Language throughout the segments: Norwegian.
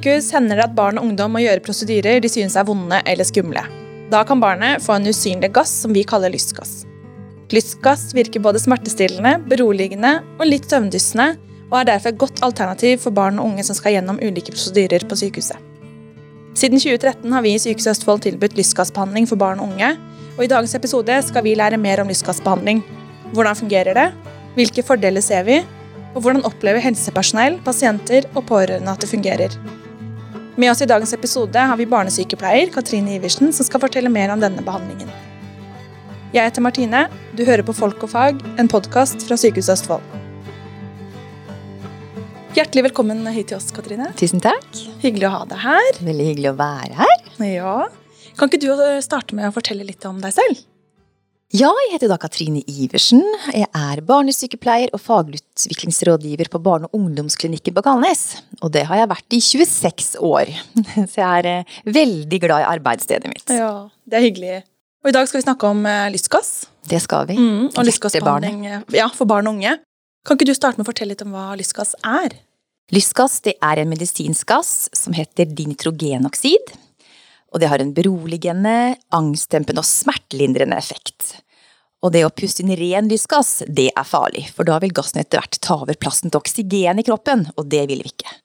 sykehus hender det at barn og ungdom må gjøre prosedyrer de synes er vonde eller skumle. Da kan barnet få en usynlig gass som vi kaller lystgass. Lystgass virker både smertestillende, beroligende og litt søvndyssende, og er derfor et godt alternativ for barn og unge som skal gjennom ulike prosedyrer på sykehuset. Siden 2013 har vi i Sykehuset Østfold tilbudt lystgassbehandling for barn og unge, og i dagens episode skal vi lære mer om lystgassbehandling. Hvordan fungerer det? Hvilke fordeler ser vi? Og hvordan opplever helsepersonell, pasienter og pårørende at det fungerer? Med oss i dagens episode har vi barnesykepleier Katrine Iversen, som skal fortelle mer om denne behandlingen. Jeg heter Martine. Du hører på Folk og fag, en podkast fra Sykehuset Østfold. Hjertelig velkommen hit til oss, Katrine. Tusen takk. Hyggelig å ha deg her. Veldig hyggelig å være her. Ja. Kan ikke du starte med å fortelle litt om deg selv? Ja, jeg heter da Katrine Iversen. Jeg er barnesykepleier og fagutviklingsrådgiver på barne- og ungdomsklinikken på Kalnes. Og det har jeg vært i 26 år. Så jeg er eh, veldig glad i arbeidsstedet mitt. Ja, Det er hyggelig. Og i dag skal vi snakke om eh, lystgass. Det skal vi. Mm, og lystgassbehandling ja, for barn og unge. Kan ikke du starte med å fortelle litt om hva lystgass er? Lystgass det er en medisinsk gass som heter dinitrogenoksid. Og det har en beroligende, angstdempende og smertelindrende effekt. Og det å puste inn ren lysgass, det er farlig, for da vil gassen etter hvert ta over plassen til oksygen i kroppen, og det vil vi ikke.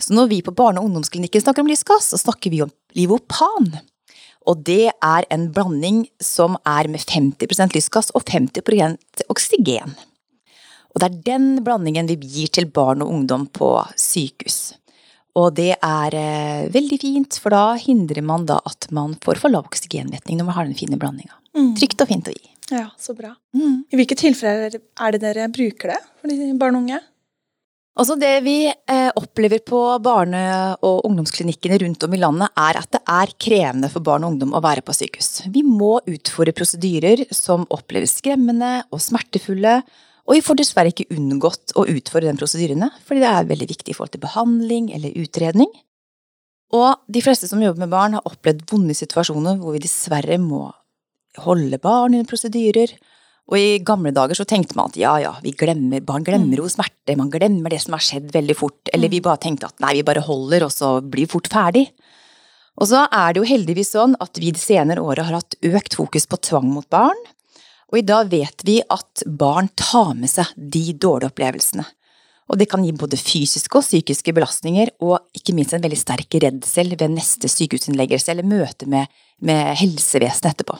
Så når vi på barne- og ungdomsklinikken snakker om lysgass, så snakker vi om Livopan. Og det er en blanding som er med 50% lystgass og 50% oksygen. Og det er den blandingen vi gir til barn og ungdom på sykehus. Og det er eh, veldig fint, for da hindrer man da at man får for lav oksygenmetning når man har den fine blandinga. Mm. Trygt og fint å gi. Ja, så bra. Mm. I hvilke tilfeller er det dere bruker det for de barn og unge? Altså Det vi eh, opplever på barne- og ungdomsklinikkene rundt om i landet, er at det er krevende for barn og ungdom å være på sykehus. Vi må utføre prosedyrer som oppleves skremmende og smertefulle, og vi får dessverre ikke unngått å utføre den prosedyrene, fordi det er veldig viktig i forhold til behandling eller utredning. Og de fleste som jobber med barn, har opplevd vonde situasjoner hvor vi dessverre må holde barn under prosedyrer. Og i gamle dager så tenkte man at ja, ja, vi glemmer, barn glemmer jo smerte, man glemmer det som har skjedd veldig fort. Eller vi bare tenkte at nei, vi bare holder, og så blir vi fort ferdig. Og så er det jo heldigvis sånn at vi de senere åra har hatt økt fokus på tvang mot barn, og i dag vet vi at barn tar med seg de dårlige opplevelsene. Og det kan gi både fysiske og psykiske belastninger, og ikke minst en veldig sterk redsel ved neste sykehusinnleggelse eller møte med, med helsevesenet etterpå.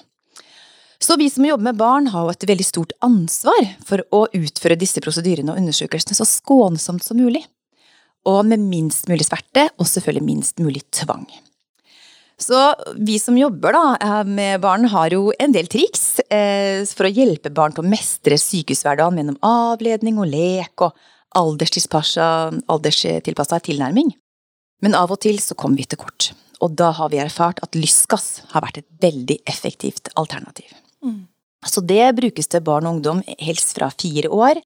Så vi som jobber med barn, har jo et veldig stort ansvar for å utføre disse prosedyrene og undersøkelsene så skånsomt som mulig. Og med minst mulig smerte, og selvfølgelig minst mulig tvang. Så vi som jobber da, eh, med barn, har jo en del triks eh, for å hjelpe barn til å mestre sykehushverdagen gjennom avledning og lek og alderstilpassa tilnærming. Men av og til så kommer vi til kort, og da har vi erfart at lystgass har vært et veldig effektivt alternativ. Mm. Så det brukes til barn og ungdom helst fra fire år,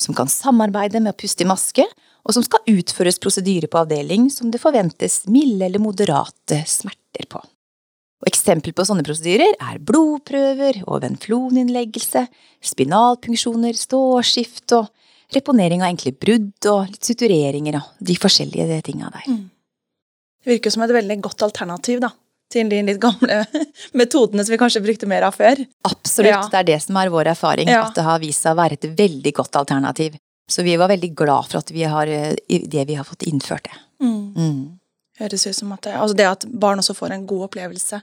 som kan samarbeide med å puste i maske, og som skal utføres prosedyre på avdeling som det forventes milde eller moderate smerter venter på. Og eksempel på sånne prosedyrer er blodprøver og venfloninnleggelse, spinalpunksjoner, ståskift og reponering av enkle brudd og litt sutureringer og de forskjellige tinga der. Mm. Det virker som et veldig godt alternativ da, til de litt gamle metodene som vi kanskje brukte mer av før. Absolutt, ja. det er det som er vår erfaring, ja. at det har vist seg å være et veldig godt alternativ. Så vi var veldig glad for at vi har, eh, det vi har fått innført det. Mm. Mm høres ut som at det, altså det at barn også får en god opplevelse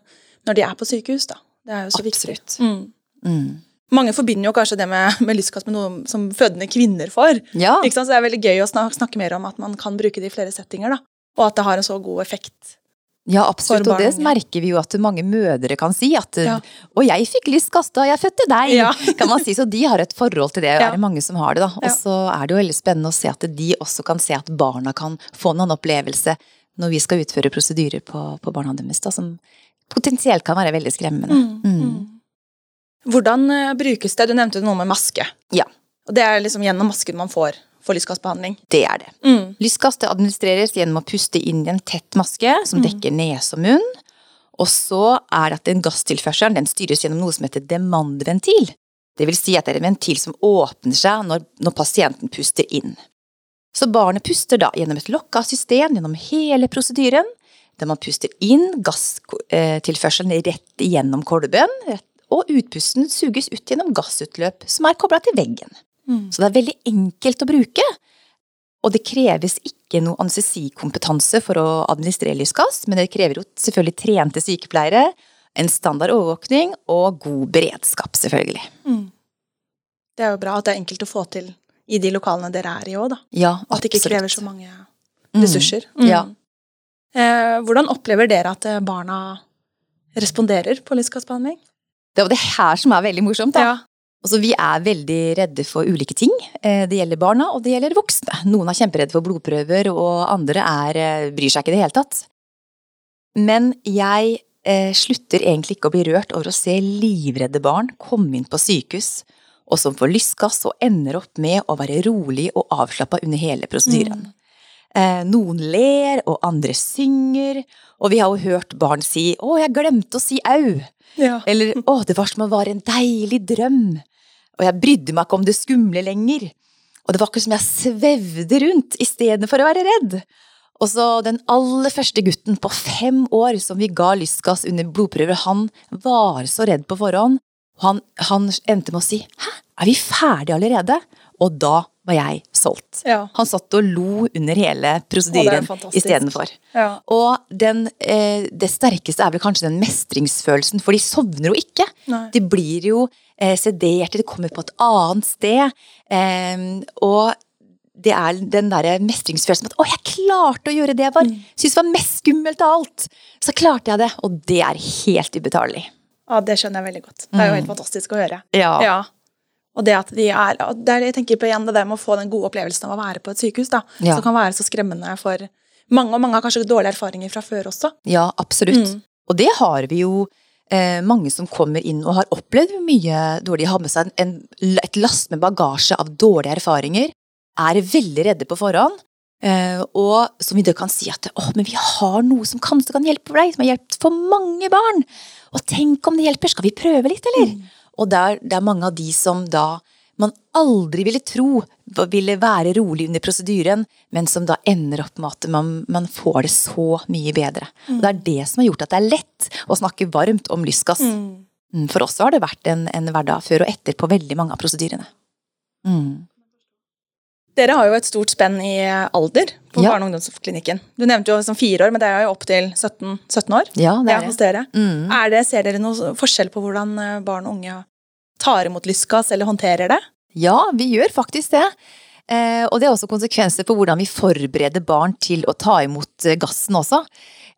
når de er på sykehus, da. Det er jo så Absolutt. viktig. Mm. Mm. Mange forbinder jo kanskje det med, med lystgass med noe som fødende kvinner får. Ja. Så det er veldig gøy å snakke, snakke, mer om at man kan bruke det i flere settinger, da. Og at det har en så god effekt. Ja, absolutt, og det merker vi jo at mange mødre kan si. At ja. 'Å, jeg fikk lystgass da jeg fødte deg', ja. kan man si. Så de har et forhold til det, og ja. er det mange som har det, da. Og så er det jo veldig spennende å se at de også kan se at barna kan få noen opplevelse når vi skal utføre prosedyrer på, på barna deres, da, som potensielt kan være veldig skremmende. Mm, mm. mm. Hvordan uh, brukes det? Du nevnte noe med maske. Ja. Og Det er liksom gjennom masken man får for lystgassbehandling? Det er det. Mm. Lystgass det administreres gjennom å puste inn i en tett maske som mm. dekker nese og munn. Og så er det at den gasstilførselen den styres gjennom noe som heter demandventil. Det vil si at det er en ventil som åpner seg når, når pasienten puster inn. Så barnet puster da gjennom et lokka system gjennom hele prosedyren, der man puster inn gasstilførselen rett igjennom kolben, og utpusten suges ut gjennom gassutløp som er kobla til veggen. Mm. Så det er veldig enkelt å bruke, og det kreves ikke noe anestesikompetanse for å administrere lystgass, men det krever jo selvfølgelig trente sykepleiere, en standard overvåkning og god beredskap, selvfølgelig. Mm. Det er jo bra at det er enkelt å få til i de lokalene dere er i òg, da. Ja, At det ikke krever så mange Mm. ressurser. Ja. Eh, hvordan opplever dere at eh, barna responderer på lystgassbehandling? Det er det her som er veldig morsomt. Da. Altså, vi er veldig redde for ulike ting. Eh, Det gjelder barna, og det gjelder voksne. Noen er kjemperedde for blodprøver, og andre er, eh, bryr seg ikke i det hele tatt. Men jeg eh, slutter egentlig ikke å bli rørt over å se livredde barn komme inn på sykehus, og som får lystgass og ender opp med å være rolig og avslappa under hele prosedyren. Eh, noen ler, og andre synger, og vi har jo hørt barn si 'Å, jeg glemte å si au'. Ja. Eller 'Å, det var som å være en deilig drøm'. Og jeg brydde meg ikke om det skumle lenger. Og det var akkurat som jeg svevde rundt istedenfor å være redd. Og så den aller første gutten på fem år som vi ga lystgass under blodprøver, han var så redd på forhånd. Og han, han endte med å si 'hæ, er vi ferdige allerede?' Og da var jeg solgt. Ja. Han satt og lo under hele prosedyren istedenfor. Ja. Og den, eh, det sterkeste er vel kanskje den mestringsfølelsen, for de sovner jo ikke. Nei. De blir jo eh, de kommer på et annet sted. Eh, og det er den derre mestringsfølelsen at 'å, jeg klarte å gjøre det jeg var, Mm. syntes var mest skummelt av alt'. Så klarte jeg det, og det er helt ubetalelig. Ja, det skjønner jeg veldig godt. Det er jo Mm. helt fantastisk å høre. Ja. Ja. Og det at de er og det er jeg tenker på igjen, det der med å få den gode opplevelsen av å være på et sykehus, da. Ja. Som kan være så skremmende for mange, og mange har kanskje dårlige erfaringer fra før også. Ja, absolutt. Mm. Og det har vi jo eh, mange som kommer inn og har opplevd mye dårlig. Har med seg en, en, et last med bagasje av dårlige erfaringer. Er veldig redde på forhånd. Eh, og som vi da kan si at oh, men vi har noe som kanskje kan hjelpe deg, som har hjulpet for mange barn. Og tenk om det hjelper, skal vi prøve litt, eller? Mm. Og det er, mange av de som da man aldri ville tro ville være rolig under prosedyren, men som da ender opp med at man, man får det så mye bedre. Og det er det som har gjort at det er lett å snakke varmt om lystgass. Mm. Mm, For oss har det vært en, en hverdag før og etter på veldig mange av prosedyrene. Mm. Dere har jo et stort spenn i alder på Ja. barne- og ungdomsklinikken. Du nevnte jo som fire år, men det er jo opp til 17, 17 år. Ja, det er hos det. dere. Mm. Er det, ser dere noen forskjell på hvordan eh, barn og unge tar imot lystgass eller håndterer det? Ja, vi gjør faktisk det. Eh, og det er også konsekvenser for hvordan vi forbereder barn til å ta imot eh, gassen også.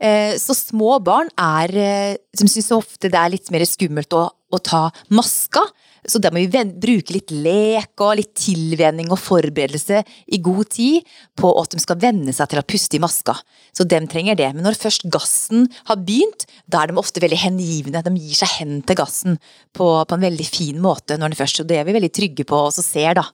Eh, så små barn er, eh, som syns ofte det er litt mer skummelt å, å ta maska. Så da må vi bruke litt lek og litt tilvenning og forberedelse i god tid på at de skal venne seg til å puste i maska. Så dem trenger det. Men når først gassen har begynt, da er de ofte veldig hengivne. De gir seg hen til gassen på, på en veldig fin måte når den først Og det er vi veldig trygge på og så ser, da.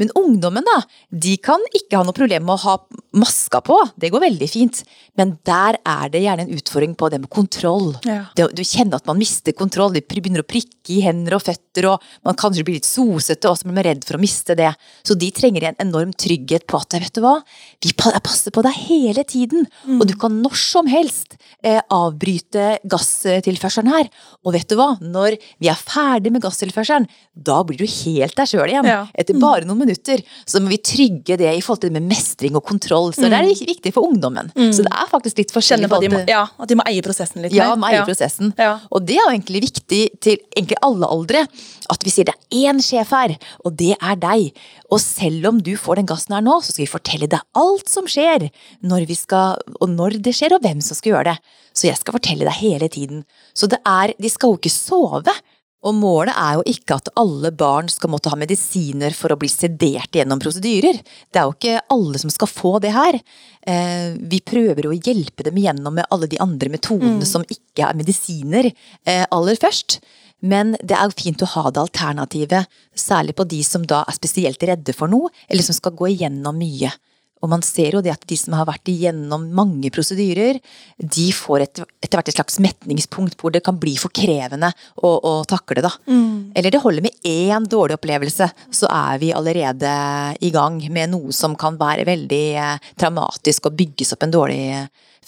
Men ungdommen, da, de kan ikke ha noe problem med å ha maska på. Det går veldig fint. Men der er det gjerne en utfordring på det med kontroll. Ja. Det, du kjenner at man mister kontroll, de begynner å prikke i hender og føtter, og man kanskje blir litt sosete, og så blir man redd for å miste det. Så de trenger en enorm trygghet på at vet du hva, vi passer på deg hele tiden, og du kan når som helst eh, avbryte gasstilførselen her. Og vet du hva, når vi er ferdig med gasstilførselen, da blir du helt deg sjøl igjen. Ja. Etter bare noen minutter. Så må vi trygge det i forhold til det med mestring og kontroll. Så det er viktig for ungdommen. Så det er faktisk litt forskjellig. På at de, må, ja, at de må eie prosessen litt ja, mer. ja. prosessen. Ja. Og det er jo egentlig viktig til egentlig alle aldre, at vi sier det er én sjef her, og det er deg. Og selv om du får den gassen her nå, så skal vi fortelle deg alt som skjer, når vi skal, og når det skjer, og hvem som skal gjøre det. Så jeg skal fortelle deg hele tiden. Så det er, de skal jo ikke sove. Og målet er jo ikke at alle barn skal måtte ha medisiner for å bli sedert gjennom prosedyrer. Det er jo ikke alle som skal få det her. Eh, vi prøver jo å hjelpe dem igjennom med alle de andre metodene som ikke er medisiner eh, aller først. Men det er jo fint å ha det alternativet, særlig på de som da er spesielt redde for noe, eller som skal gå igjennom mye. Og man ser jo det at de som har vært igjennom mange prosedyrer, de får etter, etter hvert et slags metningspunkt hvor det kan bli for krevende å, å takle, da. Mm. Eller det holder med én dårlig opplevelse, så er vi allerede i gang med noe som kan være veldig eh, traumatisk og bygges opp en dårlig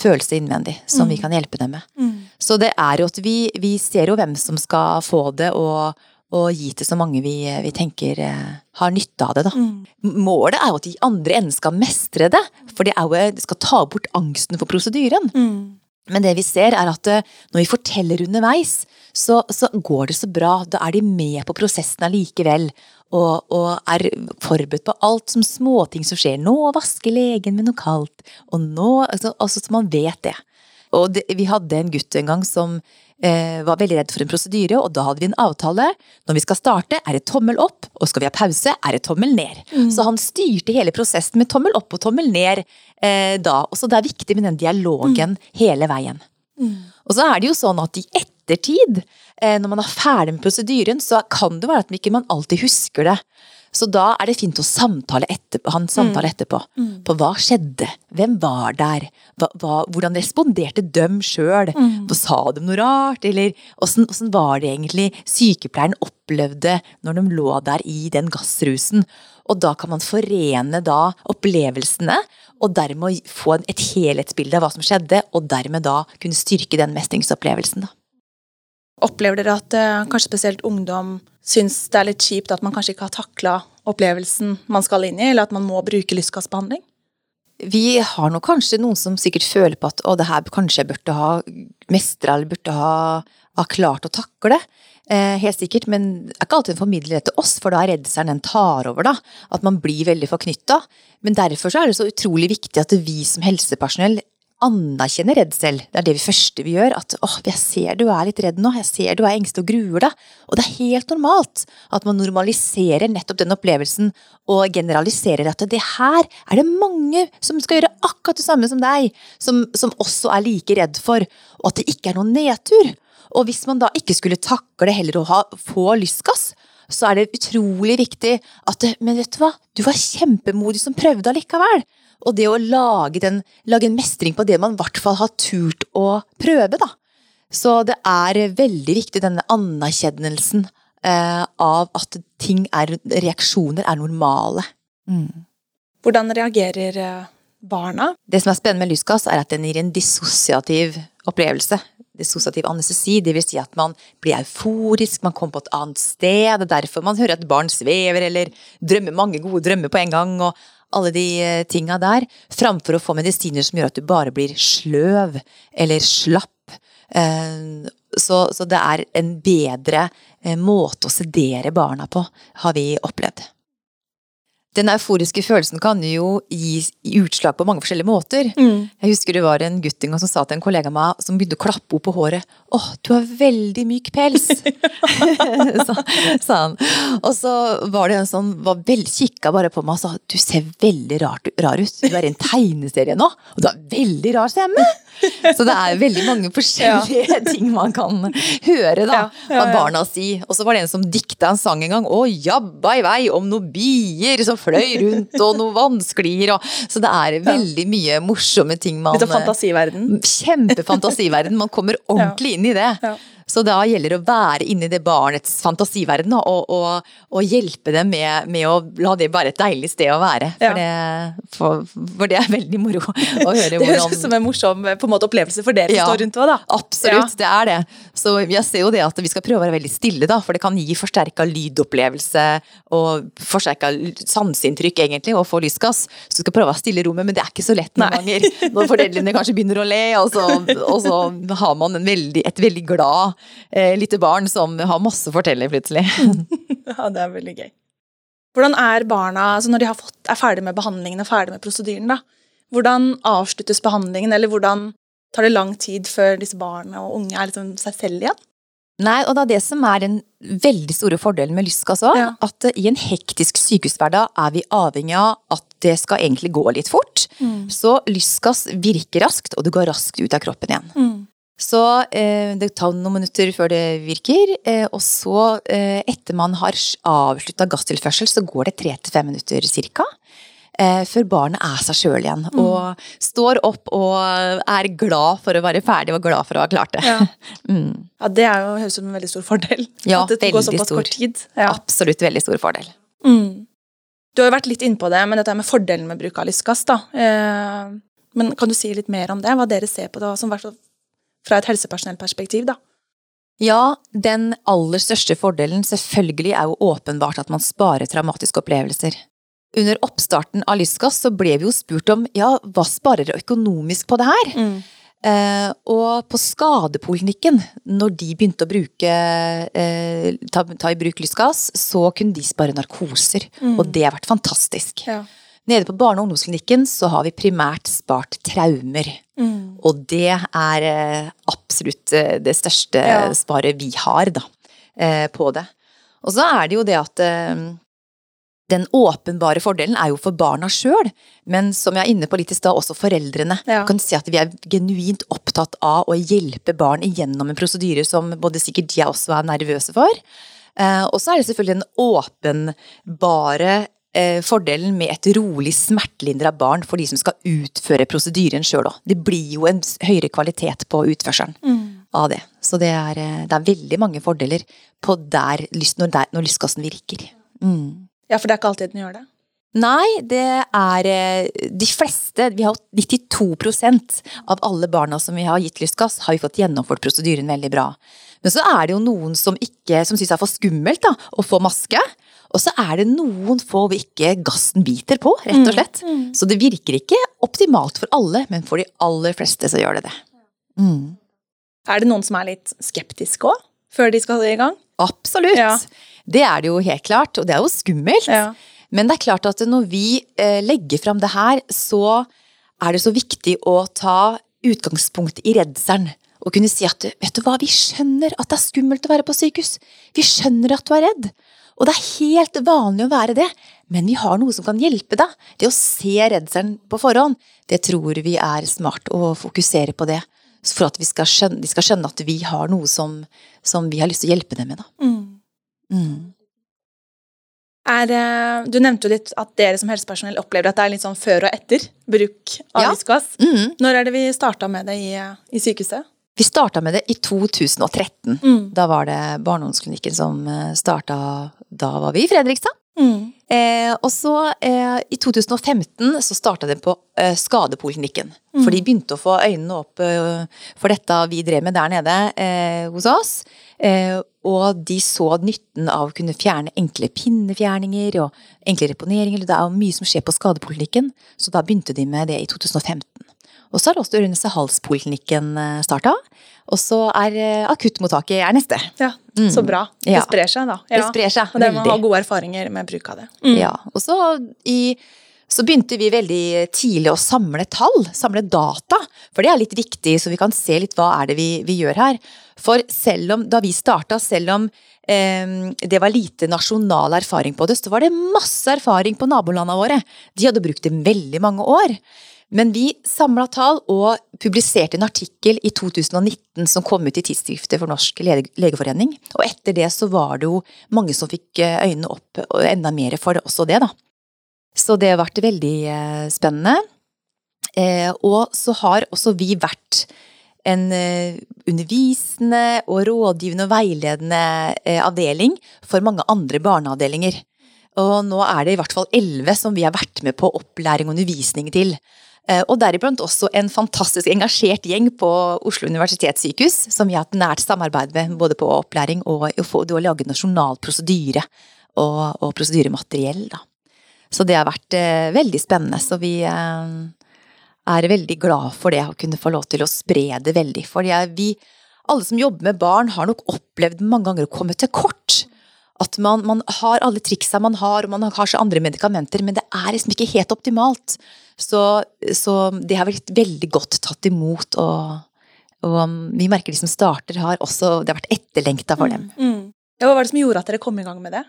følelse innvendig, som vi kan hjelpe dem med. Mm. Så det er jo at vi, vi ser jo hvem som skal få det, og, og gi til så mange vi, vi tenker eh, har nytte av det, da. Mm. Målet er jo at de andre enden skal mestre det, for det, er jo, det skal ta bort angsten for prosedyren. Mm. Men det vi ser er at eh, når vi forteller underveis, så, så går det så bra. Da er de med på prosessen allikevel. Og, og er forberedt på alt som småting som skjer. Nå vasker legen med noe kaldt. Og nå Altså, altså så man vet det. Og det, vi hadde en gutt en gang som eh, var veldig redd for en prosedyre, og da hadde vi en avtale. Når vi skal starte, er det tommel opp, og skal vi ha pause, er det tommel ned. Så han styrte hele prosessen med tommel opp og tommel ned eh, da. Og så det er viktig med den dialogen hele veien. Mm. Og så er det jo sånn at i ettertid, eh, når man er ferdig med prosedyren, så kan det være at man ikke alltid husker det. Så da er det fint å samtale etterpå, Han samtale etterpå. Mm. På hva skjedde? Hvem var der? Hva, hva, hvordan responderte dem sjøl? Mm. Sa de noe rart? Eller åssen var det egentlig sykepleieren opplevde når de lå der i den gassrusen? Og da kan man forene da opplevelsene, og dermed få et helhetsbilde av hva som skjedde, og dermed da kunne styrke den mestringsopplevelsen. da. Opplever dere at eh, kanskje spesielt ungdom syns det er litt kjipt at man kanskje ikke har takla opplevelsen man skal inn i, eller at man må bruke lystgassbehandling? Vi har nå kanskje noen som sikkert føler på at å, det her kanskje jeg burde ha mestra eller burde ha, ha klart å takle. Eh, helt sikkert, men det er ikke alltid en formidler det til oss, for da er redselen den tar over, da. At man blir veldig forknytta. Men derfor er det så utrolig viktig at vi som helsepersonell anerkjenner redsel. Det er det første vi gjør. At åh, jeg ser du er litt redd nå, jeg ser du er engstelig og gruer deg. Og det er helt normalt at man normaliserer nettopp den opplevelsen og generaliserer at det her er det mange som skal gjøre akkurat det samme som deg, som, som også er like redd for, og at det ikke er noen nedtur. Og hvis man da ikke skulle takle heller å ha, få lystgass, så er det utrolig viktig at Men vet du hva, du var kjempemodig som prøvde allikevel. Og det å lage, den, lage en mestring på det man i hvert fall har turt å prøve, da. Så det er veldig viktig, denne anerkjennelsen eh, av at ting er Reaksjoner er normale. Hvordan reagerer eh, barna? Det som er spennende med lystgass, er at den gir en dissosiativ opplevelse. Dissosiativ anestesi, det vil si at man blir euforisk, man kommer på et annet sted. Det er derfor man hører at barn svever eller drømmer mange gode drømmer på en gang. og alle de eh, tinga der, framfor å få medisiner som gjør at du bare blir sløv eller slapp. Eh, Så, så det er en bedre eh, måte å sedere barna på, har vi opplevd. Den euforiske følelsen kan jo gi utslag på mange forskjellige måter. Jeg husker det var en gutt en gang som sa til en kollega av meg som begynte å klappe henne på håret. 'Åh, du har veldig myk pels', sa, sa han. Og så var det en som var vel, kikka bare på meg og sa 'du ser veldig rart, rar ut, du er i en tegneserie nå, og du har veldig rar stemme'. Så det er veldig mange forskjellige ting man kan høre da, Ja, ja, ja. barna si. Og så var det en som dikta en sang en gang. 'Å, jabba i vei om noen bier som fløy rundt, og noen vannsklier', og Så det er veldig mye morsomme ting man Litt av fantasiverden. Kjempefantasiverden. Man kommer ordentlig inn i det. Ja. Så da gjelder det å være inni det barnets fantasiverden og, og, og hjelpe dem med, med å la det være et deilig sted å være. For, Ja. det, for, for det er veldig moro å høre hvordan Det høres ut som en morsom eh, på en måte, opplevelse for dere Ja. som står rundt òg, da. Absolutt, det er det. Så jeg ser jo det at vi skal prøve å være veldig stille, da, for det kan gi forsterka lydopplevelse og forsterka sanseinntrykk, egentlig, og få lystgass. Så du skal prøve å være stille i rommet, men det er ikke så lett noen Nei. ganger. Når foreldrene kanskje begynner å le, og så, og så har man en veldig, et veldig glad eh, lite barn som har masse å fortelle, plutselig. Ja, det er veldig gøy. Hvordan er barna altså når de har fått, er ferdig med behandlingen og ferdig med prosedyren? da? Hvordan avsluttes behandlingen, eller hvordan tar det lang tid før disse barna og unge er liksom seg selv igjen? Nei, og det er det som er den veldig store fordelen med Lysk også. Ja. At eh, i en hektisk sykehushverdag er vi avhengig av at det skal egentlig gå litt fort. Så Lyskas virker raskt, og det går raskt ut av kroppen igjen. Så eh, det tar noen minutter før det virker, eh, og så, eh, etter man har avslutta gasstilførsel, så går det tre til fem minutter cirka. eh, før barnet er seg sjøl igjen. Mm. Og står opp og er glad for å være ferdig og glad for å ha klart det. Ja. Mm. Ja, Det er jo, høres ut som en veldig stor fordel. Ja, at det går såpass stor. kort tid. Ja. Absolutt veldig stor fordel. Mm. Du har jo vært litt innpå det, men dette med fordelen med bruk av lystgass. da. Eh, men kan du si litt mer om det? Hva dere ser på det som hvert fra et helsepersonellperspektiv? da? Ja, den aller største fordelen selvfølgelig er jo åpenbart at man sparer traumatiske opplevelser. Under oppstarten av Lysgass så ble vi jo spurt om ja, hva sparer dere økonomisk på det her? Eh, og på skadepoliklinikken, når de begynte å bruke, eh, ta, ta i bruk lysgass, så kunne de spare narkoser. Mm. Og det har vært fantastisk. Ja. Nede på barne- og ungdomsklinikken så har vi primært spart traumer. Mm. Og det er eh, absolutt eh, det største Ja. sparet vi har, da, eh, på det. Og så er det jo det at den åpenbare fordelen er jo for barna sjøl, men som jeg er inne på litt i stad, også foreldrene. Ja. Du kan si at vi er genuint opptatt av å hjelpe barn igjennom en prosedyre som både sikkert de også er nervøse for. Og så er det selvfølgelig den åpenbare fordelen med et rolig smertelindra barn for de som skal utføre prosedyren sjøl òg. Det blir jo en høyere kvalitet på utførselen Mm. av det. Så det er, eh, det er veldig mange fordeler på der, når, der, når lystgassen virker. Mm. ja, for det er ikke alltid den gjør det. Nei, det er eh, de fleste Vi har 92% av alle barna som vi har gitt lystgass, har vi fått gjennomført prosedyren veldig bra. Men så er det jo noen som ikke Som syns det er for skummelt da, å få maske. Og så er det noen få hvor ikke gassen biter på, rett og slett. Mm. Så det virker ikke optimalt for alle, men for de aller fleste så gjør det det. Mm. Er det noen som er litt skeptiske òg, før de skal i gang? Absolutt. Ja. Det er det jo helt klart, og det er jo skummelt. Ja. Men det er klart at når vi eh, legger fram det her, så er det så viktig å ta utgangspunkt i redselen. Og kunne si at vet du hva, vi skjønner at det er skummelt å være på sykehus. Vi skjønner at du er redd. Og det er helt vanlig å være det, men vi har noe som kan hjelpe deg. Det å se redselen på forhånd, det tror vi er smart å fokusere på det. For at vi skal skjønne, de skal skjønne at vi har noe som, som vi har lyst til å hjelpe dem med. Da. Mm. Mm. Er, eh, du nevnte jo litt at dere som helsepersonell opplever at det er litt sånn før og etter bruk av Ja. lystgass. Mm. Når er det vi starta med det i, i sykehuset? Vi starta med det i 2013. Mm. Da var det barne- som starta Da var vi i Fredrikstad. Mm. Eh, og så eh, i 2015 så starta den på eh, skadepoliklinikken. Mm. For de begynte å få øynene opp eh, for dette vi drev med der nede eh, hos oss. Eh, og de så nytten av å kunne fjerne enkle pinnefjerninger og enkle reponeringer. Det er jo mye som skjer på skadepoliklinikken, så da begynte de med det i 2015. Og så har også ørene-hals-poliklinikken starta. Og så er eh, akuttmottaket er neste. Ja, Mm. Så bra. Det Ja. sprer seg, da. Det sprer seg Og dere må ha veldig. gode erfaringer med bruk av det. Mm. Ja, og så, i, så begynte vi veldig tidlig å samle tall, samle data, for det er litt viktig, så vi kan se litt hva er det vi, vi gjør her. For selv om, da vi starta, selv om eh, det var lite nasjonal erfaring på det, så var det masse erfaring på nabolandene våre. De hadde brukt det veldig mange år. Men vi samla tall og publiserte en artikkel i 2019 som kom ut i tidsskriftet for Norsk legeforening. Og etter det så var det jo mange som fikk eh, øynene opp, og enda mer for det, også det, da. Så det har vært veldig eh, spennende. Eh, og så har også vi vært en undervisende og rådgivende og veiledende avdeling for mange andre barneavdelinger. Og nå er det i hvert fall elleve som vi har vært med på opplæring og undervisning til. Eh, Og deriblant også en fantastisk engasjert gjeng på Oslo universitetssykehus, som vi har hatt nært samarbeid med både på opplæring og å lage nasjonal prosedyre og, og prosedyremateriell. Da. Så det har vært eh, veldig spennende. Så vi eh, er veldig glad for det, å kunne få lov til å spre det veldig. For vi, alle som jobber med barn, har nok opplevd mange ganger å komme til kort. At man, man har alle triksa man har, og man har kanskje andre medikamenter, men det er liksom ikke helt optimalt. Så, så det har blitt veldig godt tatt imot, og, og vi merker de som starter, har også Det har vært etterlengta for dem. Mm. Ja, hva var det som gjorde at dere kom i gang med det?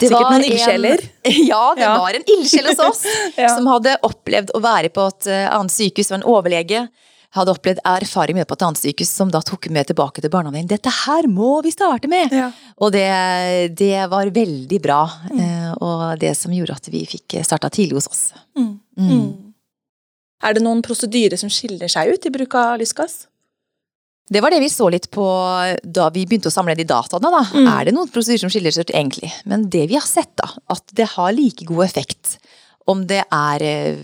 Det Sikkert var noen en- ildsjeler? Ja, det Ja. var en ildsjel hos oss. Ja. som hadde opplevd å være på et eh, annet sykehus, var en overlege, hadde opplevd erfaring med på et annet sykehus, som da tok med tilbake til barneavdelingen. Dette her må vi starte med! Ja. Og det, det var veldig bra. Mm. Eh, og det som gjorde at vi fikk starta tidlig hos oss. Mm. Mm. Er det noen prosedyrer som skiller seg ut i bruk av lystgass? Det var det vi så litt på da vi begynte å samle de dataene. da. Mm. Er det noen prosedyrer som skiller seg ut, egentlig? Men det vi har sett, da, at det har like god effekt om det er eh,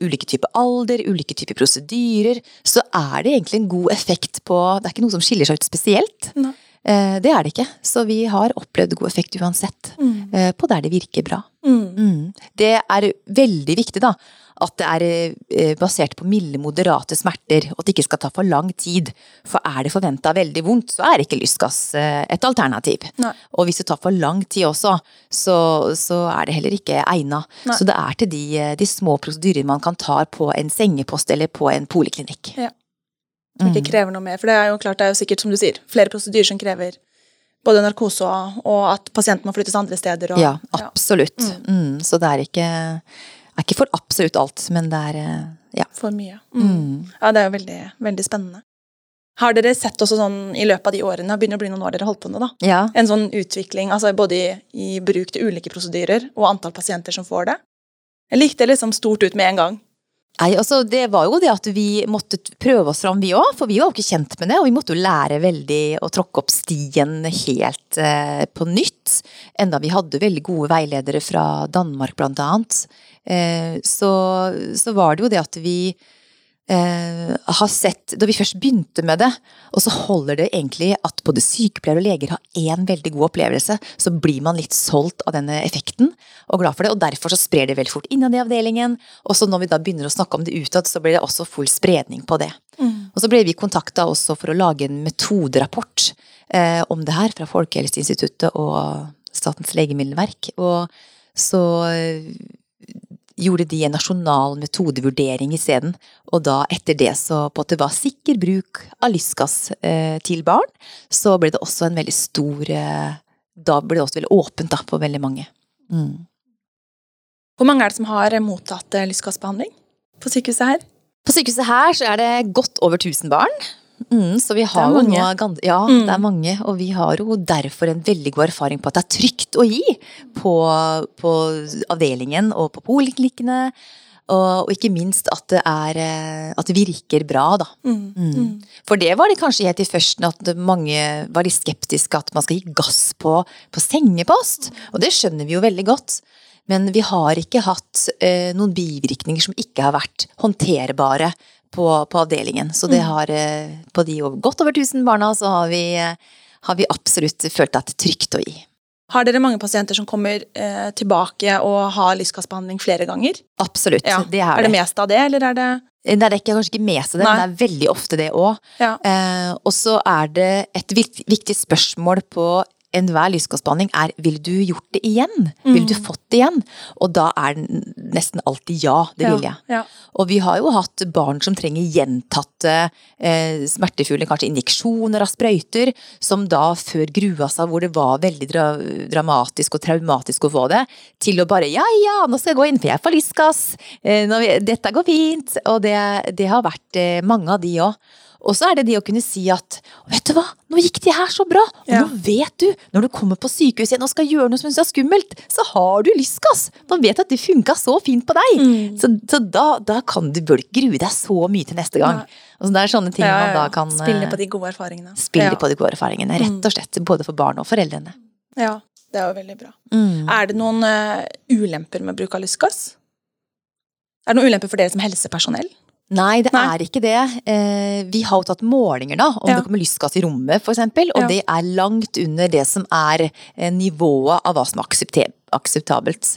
ulike typer alder, ulike typer prosedyrer, så er det egentlig en god effekt på Det er ikke noe som skiller seg ut spesielt. Nei. Det er det ikke. Så vi har opplevd god effekt uansett. Mm. Eh, på der det virker bra. Mm. Mm. Det er veldig viktig, da, at det er eh, basert på milde, moderate smerter, og at det ikke skal ta for lang tid. For er det forventa veldig vondt, så er ikke lystgass eh, et alternativ. Nei. Og hvis det tar for lang tid også, så, så er det heller ikke egna. Så det er til de, eh, de små prosedyrer man kan ta på en sengepost eller på en poliklinikk. Ja. Som ikke mm. krever noe mer. For det er jo klart, det er jo sikkert, som du sier, flere prosedyrer som krever både narkose og at pasienten må flyttes andre steder. Og, ja, absolutt. Ja. Mm. Mm, så det er ikke er ikke for absolutt alt, men det er eh, ja. For mye. Mm. Mm. Ja, det er jo veldig, veldig spennende. Har dere sett også sånn i løpet av de årene, begynner å bli noen år dere holdt på med, da, ja. en sånn utvikling altså både i, i, bruk til ulike prosedyrer og antall pasienter som får det? Jeg likte det liksom stort ut med en gang. Nei, altså Det var jo det at vi måtte prøve oss fram, vi òg. For vi var jo ikke kjent med det. Og vi måtte jo lære veldig å tråkke opp stien helt eh, på nytt. Enda vi hadde veldig gode veiledere fra Danmark, blant annet. Eh, så, så, var det jo det at vi eh, har sett Da vi først begynte med det, og så holder det egentlig at både sykepleiere og leger har én veldig god opplevelse, så blir man litt solgt av denne effekten og glad for det. Og derfor så sprer det veldig fort innad i avdelingen. Og så når vi da begynner å snakke om det utad, så blir det også full spredning på det. Mm. Og så ble vi kontakta også for å lage en metoderapport eh, om det her fra Folkehelseinstituttet og Statens legemiddelverk. Og så gjorde de en nasjonal metodevurdering isteden. Og da etter det så på at det var sikker bruk av lystgass eh, til barn, så ble det også en veldig stor eh, Da ble det også veldig åpent da, for veldig mange. Mm. Hvor mange er det som har mottatt lysgassbehandling lystgassbehandling på sykehuset her? På sykehuset her så er det godt over 1000 barn. Mm, så vi har jo nå Ja, mm. det er mange. Og vi har jo derfor en veldig god erfaring på at det er trygt å gi på, på avdelingen og på poliklinikkene. Og, og, ikke minst at det, er, eh, at det virker bra, da. Mm. mm. Mm. For det var det kanskje helt i førsten at mange var litt skeptiske at man skal gi gass på, på sengepost. Og det skjønner vi jo veldig godt. Men vi har ikke hatt eh, noen bivirkninger som ikke har vært håndterbare på, på avdelingen. Så det mm. har, eh, på de godt over 1000 barna, så har vi, eh, har vi absolutt følt at det er trygt å gi. Har dere mange pasienter som kommer eh, tilbake og har lystgassbehandling flere ganger? Absolutt, ja. det er det. Er det mest av det, eller er det Nei, det er kanskje ikke mest av det, Nei. men det er veldig ofte det òg. Ja. Eh, og så er det et viktig spørsmål på enhver lystgassbehandling er 'vil du gjort det igjen'? Mm. Vil du fått det igjen? Og da er det nesten alltid ja, det ja, vil jeg. Ja. Og vi har jo hatt barn som trenger gjentatte eh, smertefulle kanskje injeksjoner av sprøyter, som da før grua seg, hvor det var veldig dra dramatisk og traumatisk å få det, til å bare ja ja, nå skal jeg gå inn, for jeg får lystgass, eh, dette går fint. Og det, det har vært eh, mange av de òg. Og så er det det å kunne si at vet du hva, nå gikk det her så bra, og ja. nå vet du, når du kommer på sykehus igjen og skal gjøre noe som er skummelt, så har du lystgass. Man vet at det funka så fint på deg. Mm. Så, så, da, da kan du bør grue deg så mye til neste gang. Ja. Altså, det er sånne ting ja, man da kan Spille på de gode erfaringene. Spille på de gode erfaringene, rett og slett. Både for barn og foreldrene. Ja, det er jo veldig bra. Mm. Er det noen uh, ulemper med bruk av lystgass? Er det noen ulemper for dere som helsepersonell? Nei, det Nei. er ikke det. Eh, vi har jo tatt målinger da, om ja. det kommer lystgass i rommet, f.eks. Og ja. det er langt under det som er eh, nivået av hva som er akseptabelt.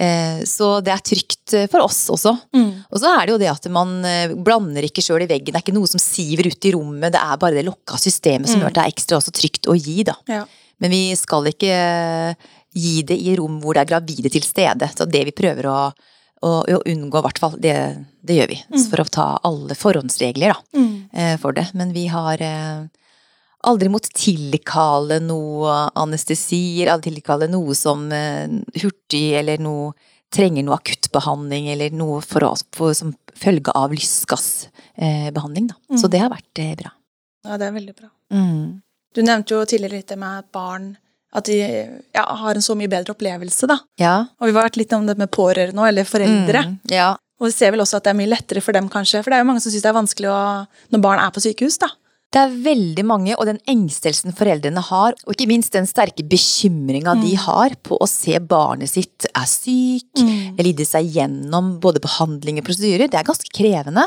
Eh, så det er trygt for oss også. Mm. Og så er det jo det at man blander ikke sjøl i veggen. Det er ikke noe som siver ut i rommet, det er bare det lokka systemet som mm. gjør at det er ekstra også trygt å gi, da. Ja. Men vi skal ikke gi det i rom hvor det er gravide til stede. Så det vi prøver å og, og unngå, i hvert fall. Det, det, gjør vi. Mm. For å ta alle forhåndsregler da, mm. Eh, for det. Men vi har eh, aldri måttet tilkalle noe anestesier, aldri tilkalle noe som eh, hurtig, eller noe trenger noe akuttbehandling, eller noe for, for, som følge av lystgassbehandling. da. Mm. Så det har vært bra. Ja, det er veldig bra. Mm. Du nevnte jo tidligere litt det med at barn at de ja, har en så mye bedre opplevelse, da. Ja. Og vi har vært litt om det med pårørende eller foreldre. Mm, ja. Og vi ser vel også at det er mye lettere for dem, kanskje. For det er jo mange som syns det er vanskelig å, når barn er på sykehus, da. Det er veldig mange, og den engstelsen foreldrene har, og ikke minst den sterke bekymringa de har på å se barnet sitt er syk, lide seg gjennom både behandling og prosedyrer, det er ganske krevende.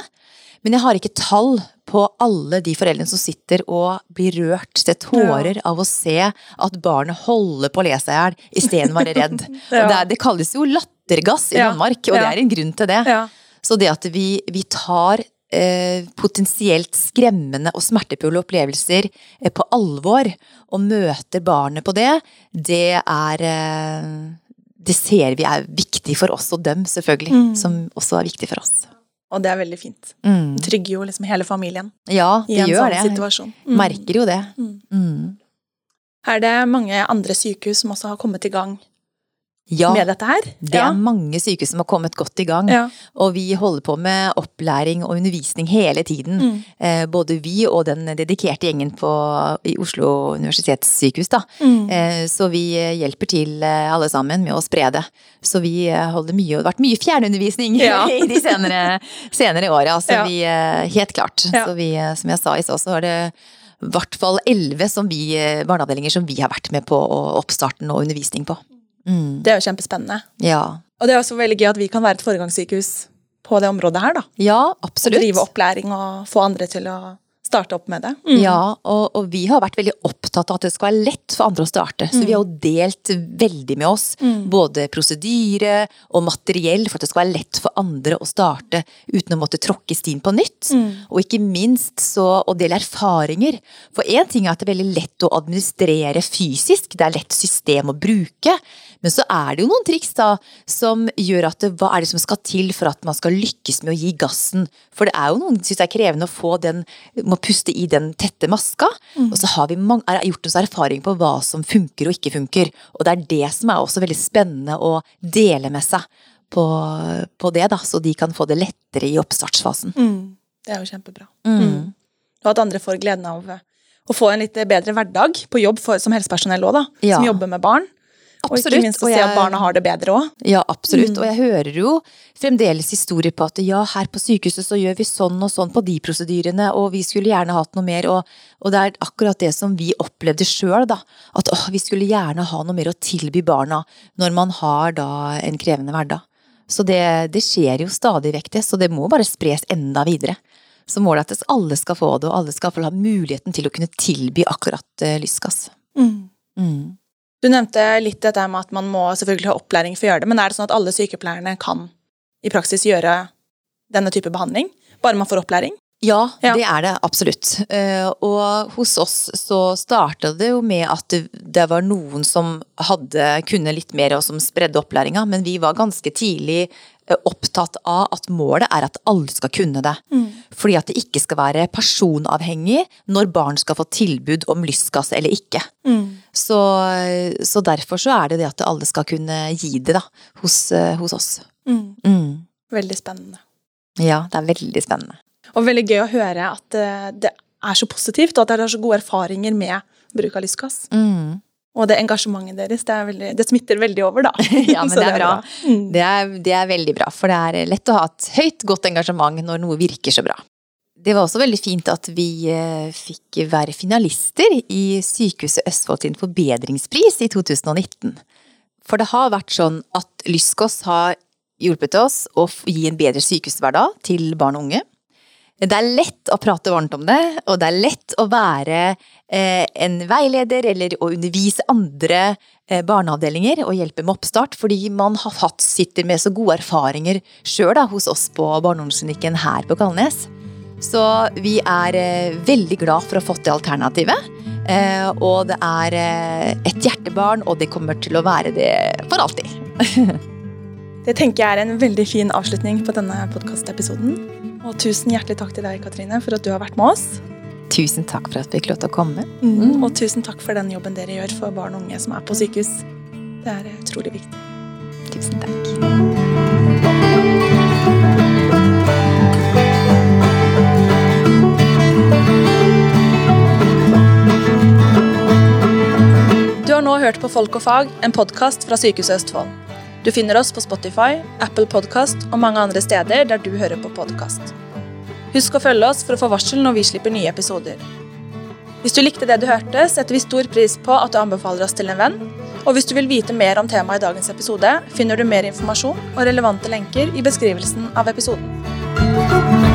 Men jeg har ikke tall på alle de foreldrene som sitter og blir rørt til tårer av å se at barnet holder på å le seg i hjel å være redd. Ja. Og det, er, det kalles jo lattergass i Ja. Danmark, og det er en grunn til det. Ja. Så det at vi, vi tar eh, potensielt skremmende og smertefulle opplevelser eh, på alvor, og møter barnet på det, det er eh, Det ser vi er viktig for oss og dem, selvfølgelig. Mm. Som også er viktig for oss. Og det er veldig fint. Mm. Det trygger jo liksom hele familien Ja, i det en gjør sånn det. situasjon. Mm. Merker jo det. Mm. Mm. Er det mange andre sykehus som også har kommet i gang Ja, med dette her? det er mange sykehus som har kommet godt i gang. ja. Og vi holder på med opplæring og undervisning hele tiden. Mm. Eh, både vi og den dedikerte gjengen på, i Oslo universitetssykehus. Da. Mm. Eh, så vi eh, hjelper til eh, alle sammen med å spre det. Så vi eh, holder mye, det har vært mye fjernundervisning Ja. i de senere, senere åra. Så Ja. vi, helt klart. Ja. Så vi, som jeg sa i stad, så er det i hvert fall elleve som vi, barneavdelinger som vi har vært med på oppstarten og undervisning på. Mm. Det er jo kjempespennende. Ja. Og det er også veldig gøy at vi kan være et foregangssykehus på det området her, da. ja, Og drive opplæring og få andre til å starte opp med det. Mm. Ja, og, og vi har vært veldig opptatt av at det skal være lett for andre å starte. Så vi har jo delt veldig med oss, Mm. både prosedyre og materiell, for at det skal være lett for andre å starte uten å måtte tråkke stien på nytt. Mm. Og ikke minst så å dele erfaringer. For én ting er at det er veldig lett å administrere fysisk, det er lett system å bruke. Men så er det jo noen triks da, som gjør at det, hva er det som skal til for at man skal lykkes med å gi gassen? For det er jo noen som synes det er krevende å få den, må puste i den tette maska. Og så har vi mange, er gjort oss erfaring på hva som funker og ikke funker. Og det er det som er også veldig spennende å dele med seg på, på det, da, så de kan få det lettere i oppstartsfasen. Mm. Det er jo kjempebra. Mm. Og at andre får gleden av å få en litt bedre hverdag på jobb for, som helsepersonell òg, da. Ja. Som jobber med barn. Og ikke minst å se jeg- at barna har det bedre òg. Ja, absolutt. Mm. Og jeg hører jo fremdeles historier på at ja, her på sykehuset så gjør vi sånn og sånn på de prosedyrene, og vi skulle gjerne hatt noe mer. Og, og det er akkurat det som vi opplevde sjøl, da. At å, vi skulle gjerne ha noe mer å tilby barna når man har da en krevende hverdag. Så det, det skjer jo stadig vekk, det. Så det må bare spres enda videre. Så målet er at alle skal få det, og alle skal få ha muligheten til å kunne tilby akkurat uh, lystgass. Mm. Mm. Du nevnte litt dette med at man må selvfølgelig ha opplæring for å gjøre det, men er det sånn at alle sykepleierne kan i praksis gjøre denne type behandling? Bare man får opplæring? Ja, Ja. det er det absolutt. Eh, Og hos oss så starta det jo med at det, var noen som hadde kunne litt mer og som spredde opplæringa, men vi var ganske tidlig opptatt av at målet er at alle skal kunne det. Fordi at det ikke skal være personavhengig når barn skal få tilbud om lystgass eller ikke. Mm. Så, så derfor så er det det at alle skal kunne gi det da, hos, eh, hos oss. Mm. Mm. Veldig spennende. Ja, det er veldig spennende. Og veldig gøy å høre at eh, det er så positivt, og at dere har så gode erfaringer med bruk av lystgass. Mm. Og det engasjementet deres, det, er veldig, det smitter veldig over, da. Ja, men det er bra. Mm. Det er, det er veldig bra, for det er lett å ha et høyt, godt engasjement når noe virker så bra. Det var også veldig fint at vi eh, fikk være finalister i Sykehuset Østfold sin forbedringspris i 2019. For det har vært sånn at Lyskås har hjulpet oss å gi en bedre sykehushverdag til barn og unge. Det er lett å prate varmt om det, og det er lett å være eh, en veileder eller å undervise andre eh, barneavdelinger og hjelpe med oppstart, fordi man har hatt, sitter med så gode erfaringer sjøl hos oss på barneomsorgsklinikken her på Kalnes. Så vi er eh, veldig glad for å ha fått det alternativet. Eh, og det er eh, et hjertebarn, og det kommer til å være det for alltid. Det tenker jeg er en veldig fin avslutning på denne podkastepisoden. Og tusen hjertelig takk til deg, Katrine, for at du har vært med oss. Tusen takk for at vi fikk lov til å komme. Og tusen takk for den jobben dere gjør for barn og unge som er på sykehus. Det er utrolig viktig. Tusen takk. Du har nå hørt på Folk og fag, en podkast fra Sykehuset Østfold. Du finner oss på Spotify, Apple Podkast og mange andre steder der du hører på podkast. Husk å følge oss for å få varsel når vi slipper nye episoder. Hvis du likte det du hørte, setter vi stor pris på at du anbefaler oss til en venn. Og hvis du vil vite mer om temaet i dagens episode, finner du mer informasjon og relevante lenker i beskrivelsen av episoden.